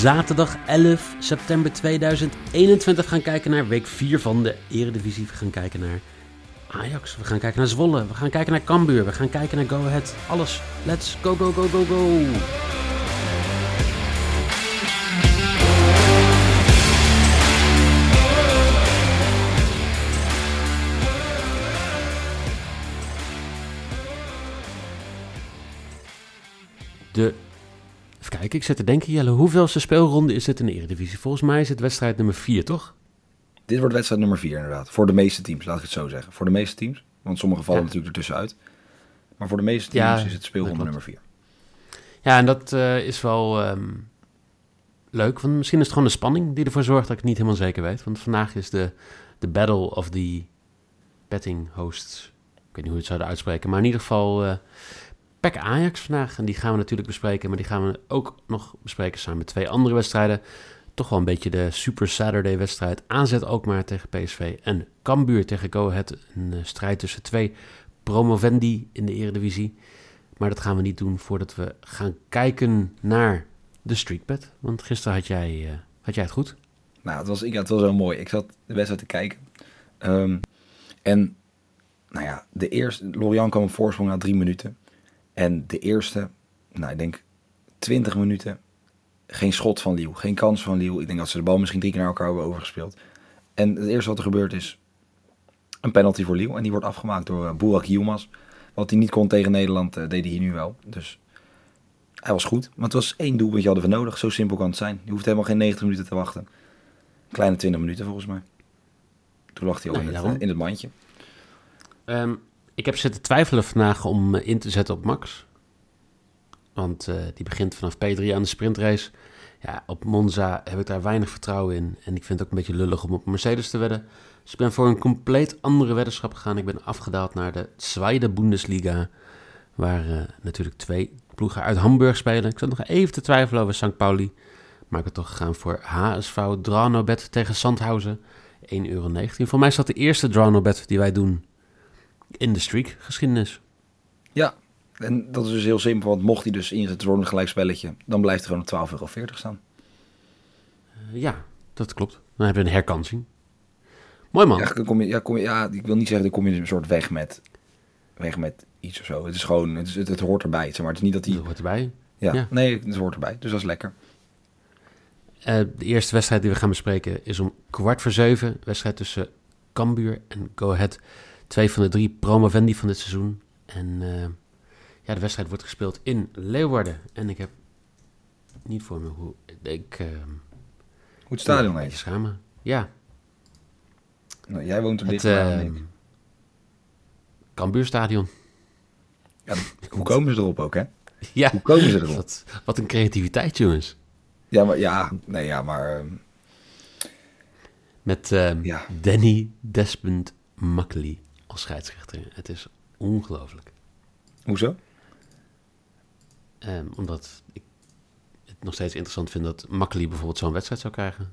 Zaterdag 11 september 2021 gaan kijken naar week 4 van de Eredivisie. We gaan kijken naar Ajax, we gaan kijken naar Zwolle, we gaan kijken naar Cambuur, we gaan kijken naar Go Ahead. Alles, let's go, go, go, go, go! De Even kijken, ik zit te denken, Jelle, hoeveelste speelronde is dit in de Eredivisie? Volgens mij is het wedstrijd nummer 4, toch? Dit wordt wedstrijd nummer 4 inderdaad. Voor de meeste teams, laat ik het zo zeggen. Voor de meeste teams. Want sommige vallen Ja. natuurlijk ertussenuit. Maar voor de meeste teams Ja, is het speelronde nummer 4. Ja, en dat eh, is wel ehm, leuk, want misschien is het gewoon de spanning die ervoor zorgt dat ik het niet helemaal zeker weet. Want vandaag is de, de Battle of the Betting Hosts. Ik weet niet hoe je het zouden uitspreken, maar in ieder geval eh PEC Ajax vandaag. En die gaan we natuurlijk bespreken, maar die gaan we ook nog bespreken samen met twee andere wedstrijden. Toch wel een beetje de Super Saturday wedstrijd. Aanzet ook maar tegen PSV en Cambuur tegen Go Ahead. Een eh, strijd tussen twee promovendi in de Eredivisie. Maar dat gaan we niet doen voordat we gaan kijken naar de streakbet. Want gisteren had jij, eh, had jij het goed. Nou, het was, ik, het was heel mooi. Ik zat de wedstrijd te kijken. Ehm, en, nou ja, de eerste... Lorian kwam op voorsprong na drie minuten. En de eerste, nou, ik denk 20 minuten... Geen schot van Liel, geen kans van Liel. Ik denk dat ze de bal misschien drie keer naar elkaar hebben overgespeeld. En het eerste wat er gebeurt is een penalty voor Liel. En die wordt afgemaakt door uh, Burak Yilmaz. Wat hij niet kon tegen Nederland, eh, deed hij hier nu wel. Dus hij was goed. Maar het was één doelpuntje hadden we nodig. Zo simpel kan het zijn. Je hoeft helemaal geen 90 minuten te wachten. Kleine 20 minuten volgens mij. Toen lag hij al Nee, in, het, eh, in het mandje. Ehm, ik heb zitten twijfelen vandaag om in te zetten op Max. Want eh, die begint vanaf P3 aan de sprintrace. Ja, op Monza heb ik daar weinig vertrouwen in. En ik vind het ook een beetje lullig om op Mercedes te wedden. Dus ik ben voor een compleet andere weddenschap gegaan. Ik ben afgedaald naar de Zweite Bundesliga. Waar eh, natuurlijk twee ploegen uit Hamburg spelen. Ik zat nog even te twijfelen over St. Pauli. Maar ik ben toch gegaan voor HSV Dranobet tegen Sandhausen. 1,19 euro. Voor mij is dat de eerste Dranobet die wij doen in de streak geschiedenis. Ja, en dat is dus heel simpel. Want mocht hij dus ingezet worden een gelijkspelletje, dan blijft hij gewoon op 12,40 euro staan. Eh, ja, dat klopt. Dan hebben we een herkansing. Mooi man. Ja, dan kom je, ja, kom je, ja, ik wil niet zeggen, dan kom je een soort weg met, weg met iets of zo. Het is gewoon, het, is, het, het hoort erbij. Zeg maar. Het is niet dat hij... Dat hoort erbij. Ja, ja. nee, het hoort erbij. Dus dat is lekker. Eh, de eerste wedstrijd die we gaan bespreken is om kwart voor zeven. Wedstrijd tussen Cambuur en Go Ahead. Twee van de drie promovendi van dit seizoen. En eh, ja, de wedstrijd wordt gespeeld in Leeuwarden. En ik heb niet voor me hoe... Ik... eh, Hoe het stadion heet. schamen. Ja, Nou, jij woont er het dichtbij dan eh ik. Cambuurstadion. Ja, hoe komen ze erop ook, hè? Ja, Hoe komen ze erop? wat, wat een creativiteit, jongens. Ja, maar ja, nee, ja, maar ehm, Met Ja. Danny Desmond Makkely als scheidsrechter. Het is ongelooflijk. hoezo? Ehm, omdat ik het nog steeds interessant vind dat Makkely bijvoorbeeld zo'n wedstrijd zou krijgen.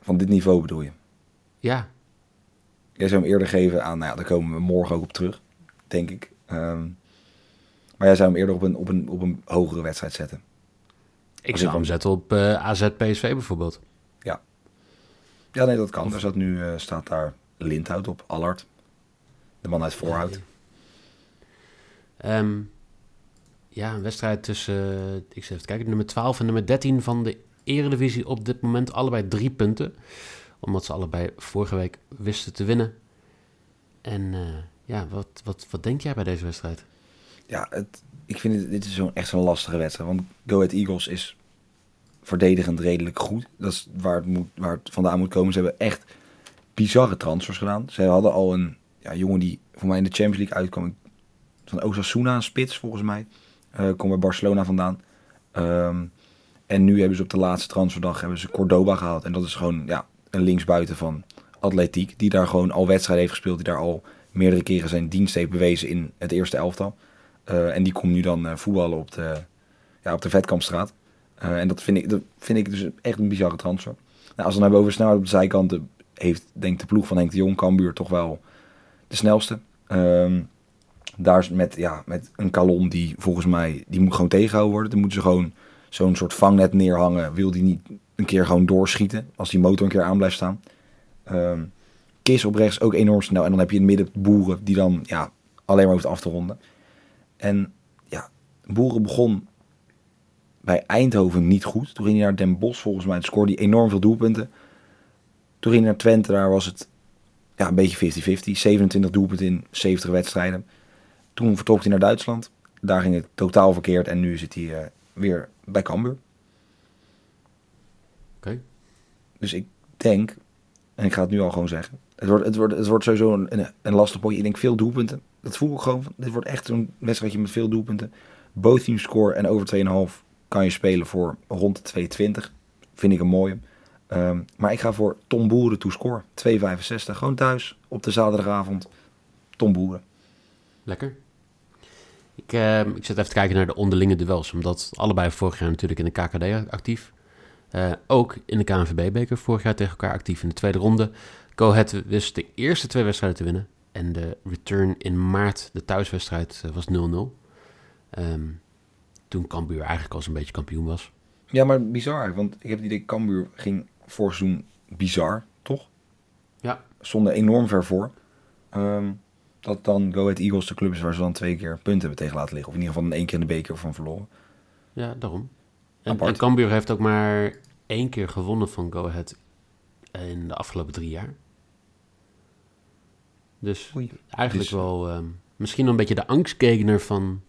Van dit niveau bedoel je? Ja, Jij zou hem eerder geven aan, nou ja, daar komen we morgen ook op terug, denk ik. Ehm, maar jij zou hem eerder op een, op een, op een hogere wedstrijd zetten. ik zou hem zetten op eh AZ PSV bijvoorbeeld. Ja, nee, dat kan. Daar staat nu eh, staat daar Lindhout op, Allard. De man uit Voorhout. Ehm, ja, een wedstrijd tussen, eh, ik zit even kijken, nummer 12 en nummer 13 van de Eredivisie op dit moment. Allebei drie punten. Omdat ze allebei vorige week wisten te winnen. En eh, ja, wat, wat, wat denk jij bij deze wedstrijd? Ja, het, ik vind het, dit is zo'n echt zo'n lastige wedstrijd. Want Go Ahead Eagles is verdedigend redelijk goed. Dat is waar het, moet, waar het vandaan moet komen. Ze hebben echt bizarre transfers gedaan. Ze hadden al een ja, jongen die voor mij in de Champions League uitkwam. Van Osasuna, een spits volgens mij. Uh, komt bij Barcelona vandaan. Ehm, en nu hebben ze op de laatste transferdag hebben ze Cordoba gehaald. En dat is gewoon ja, een linksbuiten van atletiek. Die daar gewoon al wedstrijden heeft gespeeld. Die daar al meerdere keren zijn dienst heeft bewezen in het eerste elftal. Uh, en die komt nu dan uh, voetballen op de, ja, op de Vetkampstraat. En dat vind, ik, dat vind ik dus echt een bizarre transfer. Nou, als we dan hebben over snelheid op de zijkanten, heeft denk de ploeg van Henk de Jong, Cambuur, toch wel de snelste. Um, daar met, ja, met een kalon die volgens mij, die moet gewoon tegengehouden worden. Dan moeten ze gewoon zo'n soort vangnet neerhangen. Wil die niet een keer gewoon doorschieten als die motor een keer aan blijft staan. Um, Kis op rechts ook enorm snel. En dan heb je in het midden boeren die dan ja, alleen maar hoeft af te ronden. En ja, Boeren begon bij Eindhoven niet goed. Toen ging hij naar Den Bosch volgens mij. Toen scoorde hij enorm veel doelpunten. Toen ging hij naar Twente. Daar was het ja, een beetje 50-50. 27 doelpunten in 70 wedstrijden. Toen vertrok hij naar Duitsland. Daar ging het totaal verkeerd. En nu zit hij uh, weer bij Cambuur. Oké. Okay. Dus ik denk, en ik ga het nu al gewoon zeggen. Het wordt, het wordt, het wordt sowieso een, een, lastig potje. Ik denk veel doelpunten. Dat voel ik gewoon. Dit wordt echt een wedstrijdje met veel doelpunten. Both teams score en over 2,5 kan je spelen voor rond de 2,20. Vind ik een mooie. Um, maar ik ga voor Tom Boeren to score. 2,65. Gewoon thuis op de zaterdagavond. Tom Boeren. Lekker. Ik, uh, ik zit even te kijken naar de onderlinge duels. Omdat allebei vorig jaar natuurlijk in de KKD actief. Uh, ook in de KNVB-beker vorig jaar tegen elkaar actief in de tweede ronde. Ahead wist de eerste twee wedstrijden te winnen. En de return in maart, de thuiswedstrijd, uh, was 0-0. Um, toen Cambuur eigenlijk al een beetje kampioen was. Ja, maar bizar. Want ik heb het idee Cambuur ging seizoen bizar, toch? Ja. Stonden enorm ver voor. Um, dat dan Go Ahead Eagles de club is waar ze dan twee keer punten hebben tegen laten liggen. Of in ieder geval in één keer in de beker van verloren. Ja, daarom. En, en Cambuur heeft ook maar één keer gewonnen van Go Ahead in de afgelopen drie jaar. Dus Oei. eigenlijk dus, wel um, misschien een beetje de angstgegner van,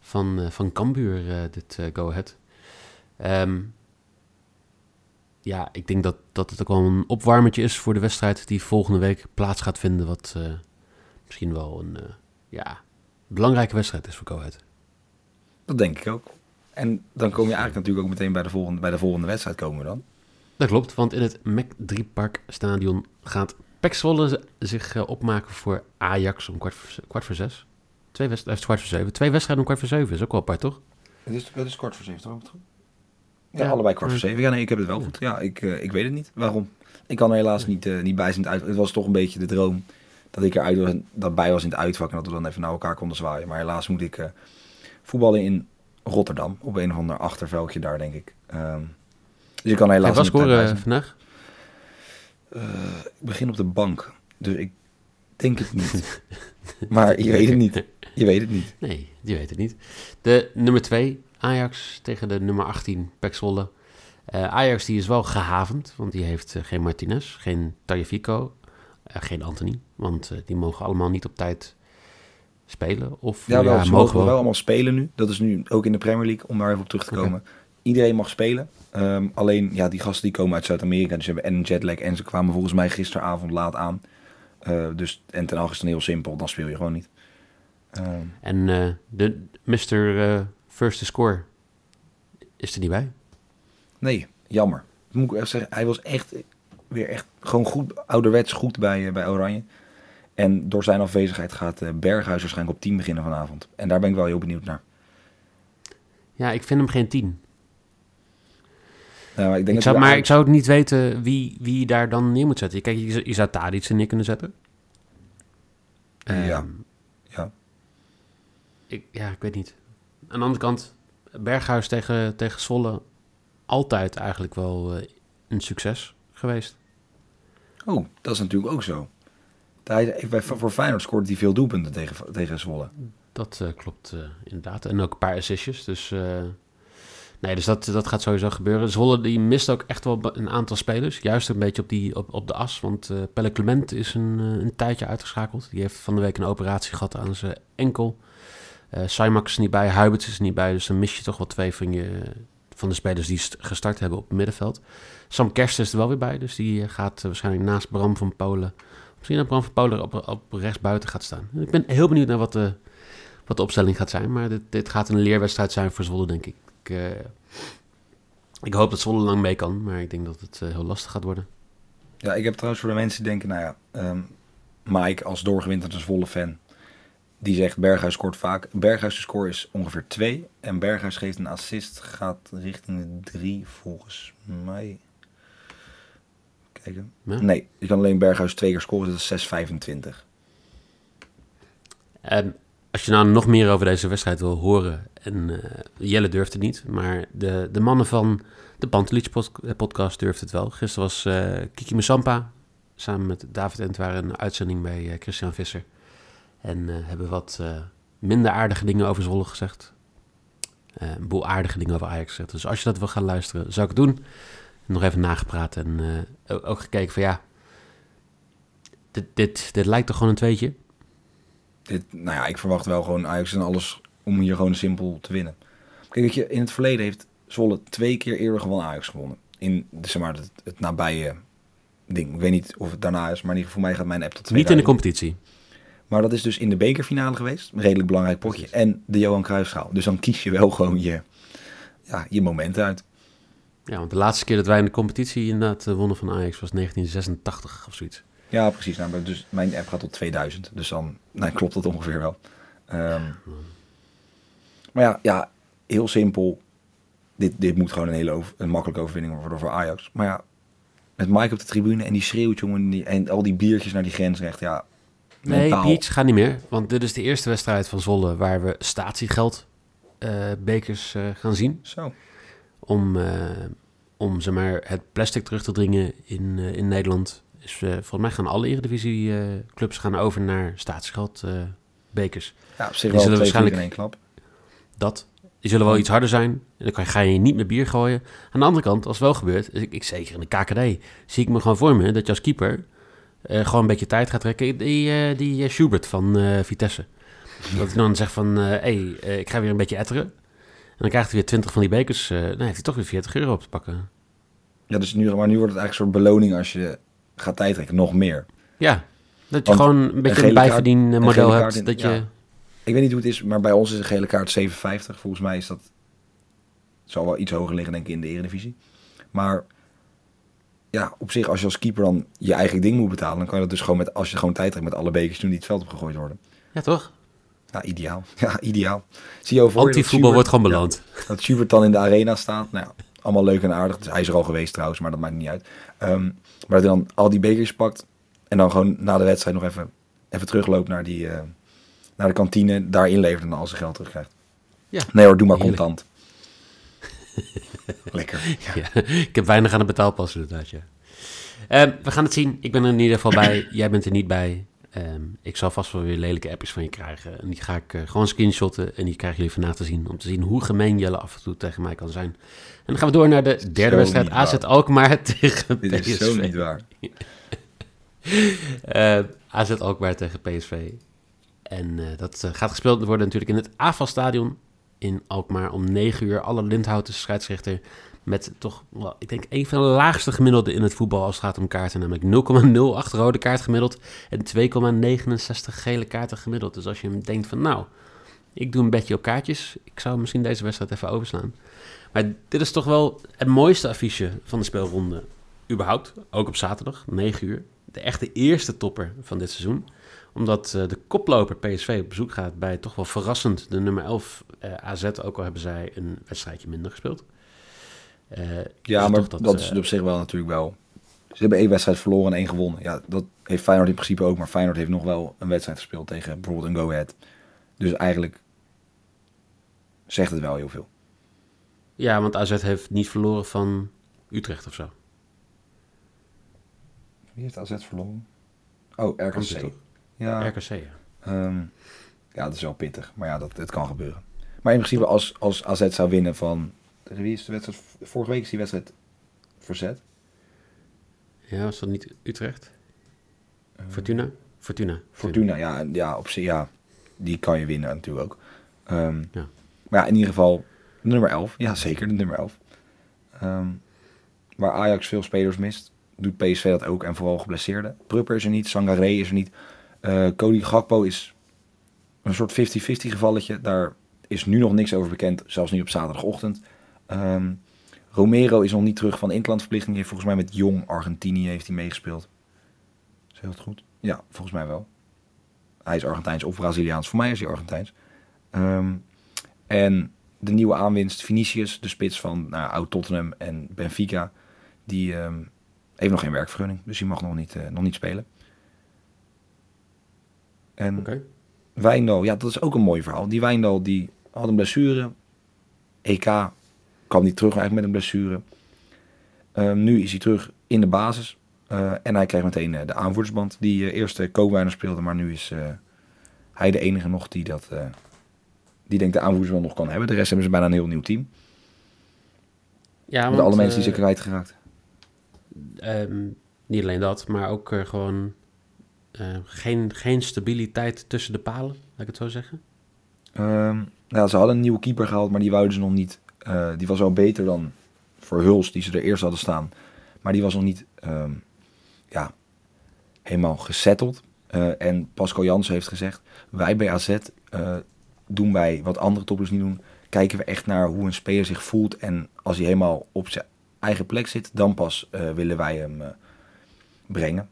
van, uh, van Cambuur, uh, dit uh, Go Ahead. Um, ja, ik denk dat, dat het ook wel een opwarmertje is voor de wedstrijd die volgende week plaats gaat vinden. Wat misschien wel een ja, belangrijke wedstrijd is voor Go Ahead. Dat denk ik ook. En dan kom je eigenlijk natuurlijk ook meteen bij de volgende, bij de volgende wedstrijd komen we dan. Dat klopt, want in het Mac 3 Park Stadion gaat Pek Zwolle zich uh, opmaken voor Ajax om kwart voor, kwart voor zes. Twee wedstrijden, kwart voor zeven. Twee wedstrijden om kwart voor zeven is ook wel apart, toch? Het is, het is kwart voor zeven, toch? Ja, ja, allebei kwart voor zeven. Ja, nee, ik heb het wel goed. Ja, ik, uh, ik weet het niet. Waarom? Ik kan er helaas niet, uh, niet bij zijn. Uit. Het was toch een beetje de droom dat ik eruit was, dat bij was in het uitvak en dat we dan even naar elkaar konden zwaaien. Maar helaas moet ik voetballen in Rotterdam. Op een of ander achterveldje daar, denk ik. Um, dus ik kan helaas Hij was scoren vandaag? Uh, ik begin op de bank. Dus ik denk het niet. maar je weet het niet. Je weet het niet. Nee, je weet het niet. De nummer 2, Ajax tegen de nummer 18, Pek Zwolle. Uh, Ajax die is wel gehavend, want die heeft uh, geen Martinez, geen Tagliafico, geen Anthony. Want die mogen allemaal niet op tijd spelen? Of, ja, wel, ja, ze mogen wel. wel allemaal spelen nu. Dat is nu ook in de Premier League, om daar even op terug te komen. Okay. Iedereen mag spelen. Um, alleen, ja, die gasten die komen uit Zuid-Amerika, dus hebben en een jetlag. En ze kwamen volgens mij gisteravond laat aan. Dus, en ten algemeen is heel simpel, dan speel je gewoon niet. Um, en de Mr. First to Score is er niet bij? Nee, jammer. moet ik echt zeggen, hij was echt weer echt gewoon goed, ouderwets goed bij, bij Oranje. En door zijn afwezigheid gaat uh, Berghuis waarschijnlijk op 10 beginnen vanavond. En daar ben ik wel heel benieuwd naar. Ja, ik vind hem geen 10. Nou, maar ik, denk ik zou, maar ik zou ook niet weten wie, wie daar dan neer moet zetten. Kijk, je, je zou Tadic neer kunnen zetten. Ja. Um, ja. Ik, ja, ik weet niet. Aan de andere kant, Berghuis tegen, tegen Zwolle... altijd eigenlijk wel uh, een succes geweest. Oh, dat is natuurlijk ook zo. Hij, voor Feyenoord scoorde hij veel doelpunten tegen, tegen Zwolle. Dat uh, klopt uh, inderdaad. En ook een paar assistjes. Dus, nee, dus dat, dat gaat sowieso gebeuren. Zwolle die mist ook echt wel een aantal spelers. Juist een beetje op, die, op, op de as. Want Pelle Clement is een, een tijdje uitgeschakeld. Die heeft van de week een operatie gehad aan zijn enkel. Uh, is niet bij, Huberts is niet bij. Dus dan mis je toch wel twee van, je, van de spelers die gestart hebben op het middenveld. Sam Kerst is er wel weer bij. Dus die gaat waarschijnlijk naast Bram van Polen Misschien dat Bram van Polen op, op rechts buiten gaat staan. Ik ben heel benieuwd naar wat de, wat de opstelling gaat zijn. Maar dit, dit gaat een leerwedstrijd zijn voor Zwolle, denk ik. Ik, eh, ik hoop dat Zwolle lang mee kan, maar ik denk dat het eh, heel lastig gaat worden. Ja, ik heb trouwens voor de mensen die denken, nou ja, ehm, Mike als doorgewinterde Zwolle fan, die zegt Berghuis scoort vaak. Berghuis' score is ongeveer 2 en Berghuis geeft een assist, gaat richting de 3 volgens mij. Kijken. Ja? Nee, je kan alleen Berghuis twee keer scoren, dat is 6,25. En als je nou nog meer over deze wedstrijd wil horen, en eh, Jelle durft het niet, maar de, de mannen van de Pantelich pod- eh, podcast durft het wel. Gisteren was eh, Kiki Musampa samen met David Entwaar een uitzending bij Christian Visser. En eh, hebben wat eh, minder aardige dingen over Zwolle gezegd. Eh, een boel aardige dingen over Ajax gezegd. Dus als je dat wil gaan luisteren, zou ik het doen. Nog even nagepraat en ook- gekeken van ja, dit, dit, dit lijkt toch gewoon een tweetje? Dit, nou ja, ik verwacht wel gewoon Ajax en alles om hier gewoon simpel te winnen. Kijk, weet je, in het verleden heeft Zwolle twee keer eerder gewoon Ajax gewonnen. In de, zeg maar, het, het nabije ding. Ik weet niet of het daarna is, maar in ieder geval voor mij gaat mijn app tot Niet in de 2000. competitie. Maar dat is dus in de bekerfinale geweest. Een redelijk belangrijk potje. En de Johan Cruijffschaal. Dus dan kies je wel gewoon je, ja, je momenten uit. Ja, want de laatste keer dat wij in de competitie inderdaad eh, wonnen van Ajax was 1986 of zoiets. Ja, precies. Nou, dus mijn app gaat tot 2000. Dus dan nou, klopt dat ongeveer wel. Ehm, maar ja, ja, heel simpel. Dit, dit moet gewoon een hele over, een makkelijke overwinning worden voor Ajax. Maar ja, met Mike op de tribune en die schreeuwt, jongen. Die, en al die biertjes naar die grensrecht. Ja, Nee. Beach gaat niet meer. Want dit is de eerste wedstrijd van Zwolle waar we statiegeld eh, bekers eh, gaan zien. Zo. Om, eh, om zeg maar, het plastic terug te dringen in, eh, in Nederland. Dus eh, volgens mij gaan alle Eredivisie eh, clubs gaan over naar statiegeld eh, bekers. Ja, op zich Die wel zullen twee waarschijnlijk- in één klap. Dat. Die zullen wel iets harder zijn. En dan kan, ga je niet met bier gooien. Aan de andere kant, als het wel gebeurt, ik, ik zeker in de KKD, zie ik me gewoon voor me dat je als keeper eh, gewoon een beetje tijd gaat trekken. Die, eh, die eh, Schubert van Vitesse. Dat hij dan zegt van, hé, hey, ik ga weer een beetje etteren. En dan krijgt hij weer 20 van die bekers. dan heeft hij toch weer 40 euro op te pakken. Ja, dus nu, maar nu wordt het eigenlijk een soort beloning als je gaat tijdrekken. Nog meer. Ja, dat je Want gewoon een beetje een bijverdienmodel gele hebt. in- dat je. Ik weet niet hoe het is, maar bij ons is een gele kaart 7,50. Volgens mij is dat... Het zal wel iets hoger liggen, denk ik, in de Eredivisie. Maar ja, op zich, als je als keeper dan je eigen ding moet betalen... dan kan je dat dus gewoon met, als je gewoon tijd trekt met alle bekers doen die het veld op gegooid worden. ja, toch? Ja, ideaal. Ja, ideaal. Zie je over Anti-voetbal wordt gewoon beloond. dat Schubert dan in de arena staat. Nou ja, allemaal leuk en aardig. Dus hij is er al geweest trouwens, maar dat maakt niet uit. Ehm, maar dat hij dan al die bekers pakt en dan gewoon na de wedstrijd nog even, even terugloopt naar, die, eh, naar de kantine. Daar inlevert en dan al zijn geld terugkrijgt. Ja. Nee hoor, doe maar Heerlijk. contant. Lekker. Ja. Ik heb weinig aan de betaalpas inderdaad, ja. Ehm, we gaan het zien. Ik ben er in ieder geval bij. Jij bent er niet bij. Ehm, ik zal vast wel weer lelijke appjes van je krijgen. En die ga ik eh, gewoon screenshotten. En die krijgen jullie vandaag te zien. Om te zien hoe gemeen Jelle af en toe tegen mij kan zijn. En dan gaan we door naar de derde wedstrijd. AZ. Alkmaar tegen Dit is PSV. zo niet waar. Eh, AZ Alkmaar tegen PSV. En eh, dat eh, gaat gespeeld worden natuurlijk in het AFAS-stadion in Alkmaar om 9 uur. Alle Lindhouten scheidsrechter met toch, wel, ik denk, een van de laagste gemiddelden in het voetbal als het gaat om kaarten. Namelijk 0,08 rode kaart gemiddeld en 2,69 gele kaarten gemiddeld. Dus als je hem denkt van, nou, ik doe een bedje op kaartjes. Ik zou misschien deze wedstrijd even overslaan. Maar dit is toch wel het mooiste affiche van de speelronde überhaupt. Ook op zaterdag, 9 uur. De echte eerste topper van dit seizoen. Omdat eh, de koploper PSV op bezoek gaat bij toch wel verrassend de nummer 11 eh, AZ. Ook al hebben zij een wedstrijdje minder gespeeld. Eh, Ja, is maar dat, dat, is op zich wel natuurlijk wel. Ze hebben één wedstrijd verloren en één gewonnen. Ja, dat heeft Feyenoord in principe ook. Maar Feyenoord heeft nog wel een wedstrijd gespeeld tegen bijvoorbeeld een Go Ahead. Dus eigenlijk zegt het wel heel veel. Ja, want AZ heeft niet verloren van Utrecht of zo. Wie heeft AZ verloren? Oh, RKC. Ja, RKC, ehm, ja, dat is wel pittig. Maar ja, dat, het kan gebeuren. Maar in principe als, als AZ zou winnen van... Wie is de wedstrijd? Vorige week is die wedstrijd verzet. Ja, was dat niet Utrecht? Eh, Fortuna? Fortuna. Fortuna, ja, ja, op zich, ja, die kan je winnen natuurlijk ook. Ehm, Ja. Maar ja, in ieder geval nummer 11. Ja, zeker, de nummer 11. Ehm, waar Ajax veel spelers mist, doet PSV dat ook en vooral geblesseerden. Prupper is er niet, Sangaré is er niet. Eh Cody Gakpo is een soort 50-50 gevalletje. Daar is nu nog niks over bekend, zelfs niet op zaterdagochtend. Ehm, Romero is nog niet terug van interlandverplichting. Heeft volgens mij met Jong Argentinië heeft hij meegespeeld. Is heel goed? Ja, volgens mij wel. Hij is Argentijns of Braziliaans. Voor mij is hij Argentijns. Ehm, en de nieuwe aanwinst, Vinicius, de spits van nou, oud Tottenham en Benfica, die ehm, heeft nog geen werkvergunning. Dus die mag nog niet, uh, nog niet spelen. En Oké. Wijndal, ja, dat is ook een mooi verhaal. Die Wijndal die had een blessure. EK kwam niet terug eigenlijk met een blessure. Ehm, nu is hij terug in de basis. Eh, en hij krijgt meteen eh, de aanvoerdersband. Die eh, eerst Koopwijner speelde, maar nu is hij de enige nog die dat... die denkt de aanvoerdersband nog kan hebben. De rest hebben ze bijna een heel nieuw team. Ja, Met alle mensen die ze kwijtgeraakt. Ehm, niet alleen dat, maar ook gewoon eh, geen, geen stabiliteit tussen de palen, laat ik het zo zeggen. Ja, ze hadden een nieuwe keeper gehaald, maar die wouden ze nog niet. eh, die was wel beter dan voor Huls, die ze er eerst hadden staan. Maar die was nog niet ehm, ja, helemaal gesetteld. Eh, en Pascal Jansen heeft gezegd, wij bij AZ doen wij wat andere toppers niet doen. Kijken we echt naar hoe een speler zich voelt. En als hij helemaal op zijn eigen plek zit, dan pas willen wij hem brengen.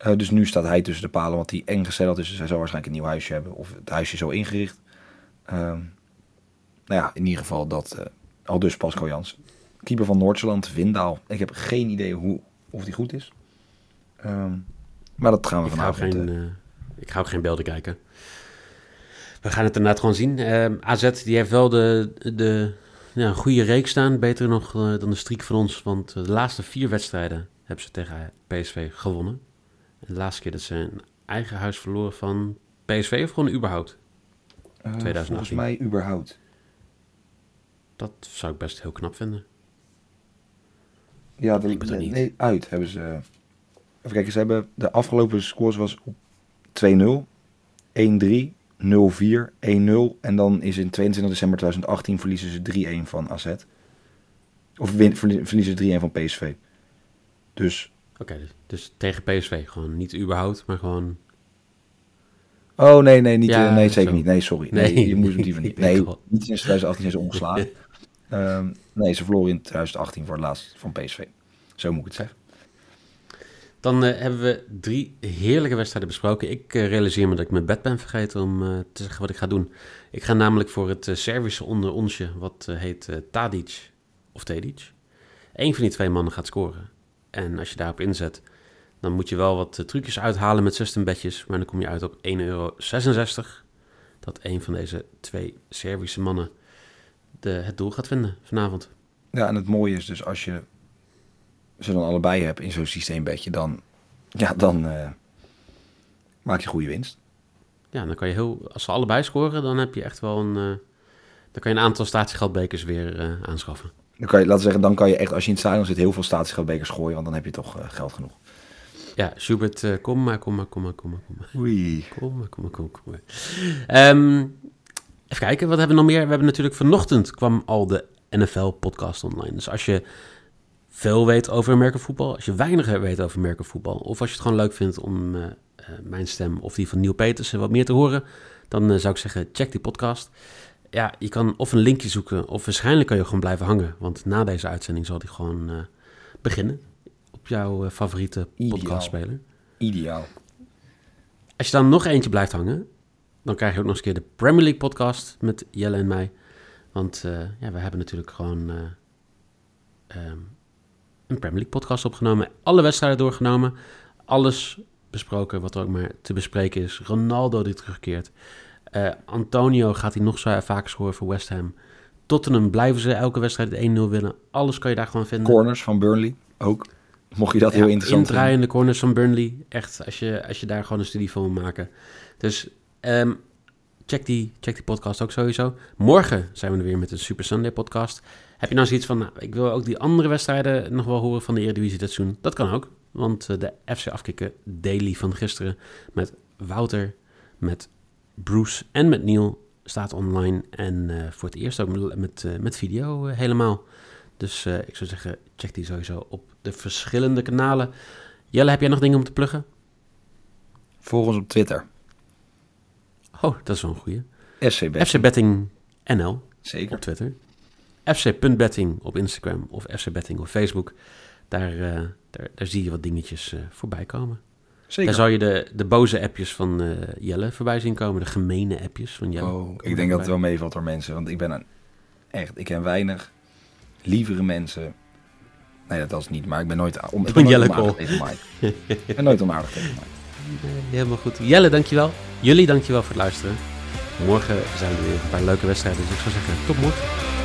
Eh, dus nu staat hij tussen de palen, want hij eng gezetteld is. Dus hij zal waarschijnlijk een nieuw huisje hebben. Of het huisje zo ingericht. Ehm, nou ja, in ieder geval dat. eh, al dus Pascal Jans. Keeper van Noordzeeland, Windaal. Ik heb geen idee hoe, of die goed is. Ehm, maar dat gaan we Ik ga, vanavond... geen, eh, ik ga ook geen beelden kijken. We gaan het inderdaad gewoon zien. Ehm, AZ die heeft wel de, de ja, een goede reeks staan. Beter nog dan de streak van ons. Want de laatste vier wedstrijden hebben ze tegen PSV gewonnen. De laatste keer dat ze een eigen huis verloren van PSV of gewoon überhaupt. eh, 2018. volgens mij überhaupt. Dat zou ik best heel knap vinden. Ja, bedoel nee, niet. nee, uit hebben ze. Even kijken, ze hebben de afgelopen scores was op 2-0, 1-3, 0-4, 1-0 en dan is in 22 december 2018 verliezen ze 3-1 van AZ. Of win, verlie- verliezen ze 3-1 van PSV. Dus, Oké, dus, dus tegen PSV. Gewoon niet überhaupt, maar gewoon... oh nee, nee, niet, Ja, eh, nee zeker zo. niet. Nee, sorry. Nee, Nee. je moet hem liever niet. Nee, niet sinds 2018 zijn ze omgeslagen. Ehm, nee, ze verloren in 2018 voor het laatst van PSV. Zo moet ik het zeggen. Dan eh, hebben we drie heerlijke wedstrijden besproken. Ik eh, realiseer me dat ik mijn bed ben vergeten om te zeggen wat ik ga doen. Ik ga namelijk voor het Servische onder onsje, wat heet Tadic of Tedic. Eén van die twee mannen gaat scoren. En als je daarop inzet, dan moet je wel wat eh, trucjes uithalen met systembedjes. Maar dan kom je uit op 1,66 euro. Dat een van deze twee Servische mannen de, het doel gaat vinden vanavond. Ja, en het mooie is dus als je ze dan allebei hebt in zo'n systeembedje, dan, ja, dan eh, maak je goede winst. Ja, dan kan je heel, als ze allebei scoren, dan heb je echt wel een, eh, dan kan je een aantal statiegeldbekers weer aanschaffen. Dan kan je, laten we zeggen, dan kan je echt, als je in het stadion zit, heel veel statiegeldbekers gooien, want dan heb je toch eh, geld genoeg. Ja, Schubert, eh, kom maar, kom maar, kom maar, kom maar, kom maar. Oei. Kom maar, kom maar, kom maar, kom maar. Ehm, even kijken, wat hebben we nog meer? We hebben natuurlijk vanochtend kwam al de NFL-podcast online. Dus als je veel weet over American voetbal, als je weinig weet over American voetbal, of als je het gewoon leuk vindt om eh, mijn stem of die van Neil Petersen wat meer te horen, dan zou ik zeggen, check die podcast. Ja, je kan of een linkje zoeken, of waarschijnlijk kan je gewoon blijven hangen. Want na deze uitzending zal die gewoon eh, beginnen op jouw eh, favoriete podcastspeler. Ideaal. Als je dan nog eentje blijft hangen, dan krijg je ook nog eens een keer de Premier League podcast met Jelle en mij. Want eh, ja, we hebben natuurlijk gewoon eh, ehm, een Premier League podcast opgenomen. Alle wedstrijden doorgenomen. Alles besproken wat er ook maar te bespreken is. Ronaldo die terugkeert. Eh, Antonio gaat hij nog zo vaak scoren voor West Ham. Tottenham blijven ze elke wedstrijd 1-0 winnen. Alles kan je daar gewoon vinden. Corners van Burnley ook. Mocht je dat heel interessant vinden. Indraaiende corners van Burnley. Echt, als je, als je daar gewoon een studie van wil maken. Dus ehm, check, die, check die podcast ook sowieso. Morgen zijn we er weer met een Super Sunday podcast. Heb je nou zoiets van, nou, ik wil ook die andere wedstrijden nog wel horen van de Eredivisie dit seizoen? Dat kan ook. Want eh, de FC Afkikken daily van gisteren met Wouter, met Bruce en met Neil staat online. En eh, voor het eerst ook met, met, eh, video eh, helemaal. Dus ik zou zeggen, check die sowieso op de verschillende kanalen. Jelle, heb jij nog dingen om te pluggen? Volg ons op Twitter. Oh, dat is wel een goeie. FC Betting. FC Betting NL Zeker. op Twitter. FC.betting op Instagram of FC Betting op Facebook. Daar, daar, daar zie je wat dingetjes eh, voorbij komen. Zeker. Daar zou je de, de boze appjes van eh, Jelle voorbij zien komen. De gemene appjes van Jelle. Oh, ik denk dat het wel meevalt door mensen. Want ik ben een, echt, ik ken weinig lievere mensen. Nee, dat was niet, maar ik ben nooit, om, ik ben nooit onaardig tegen Mike. ik ben nooit onaardig tegen Mike. Nee, helemaal goed. Jelle, dankjewel. Jullie, dankjewel voor het luisteren. Morgen zijn er weer een paar leuke wedstrijden. Dus ik zou zeggen, tot morgen.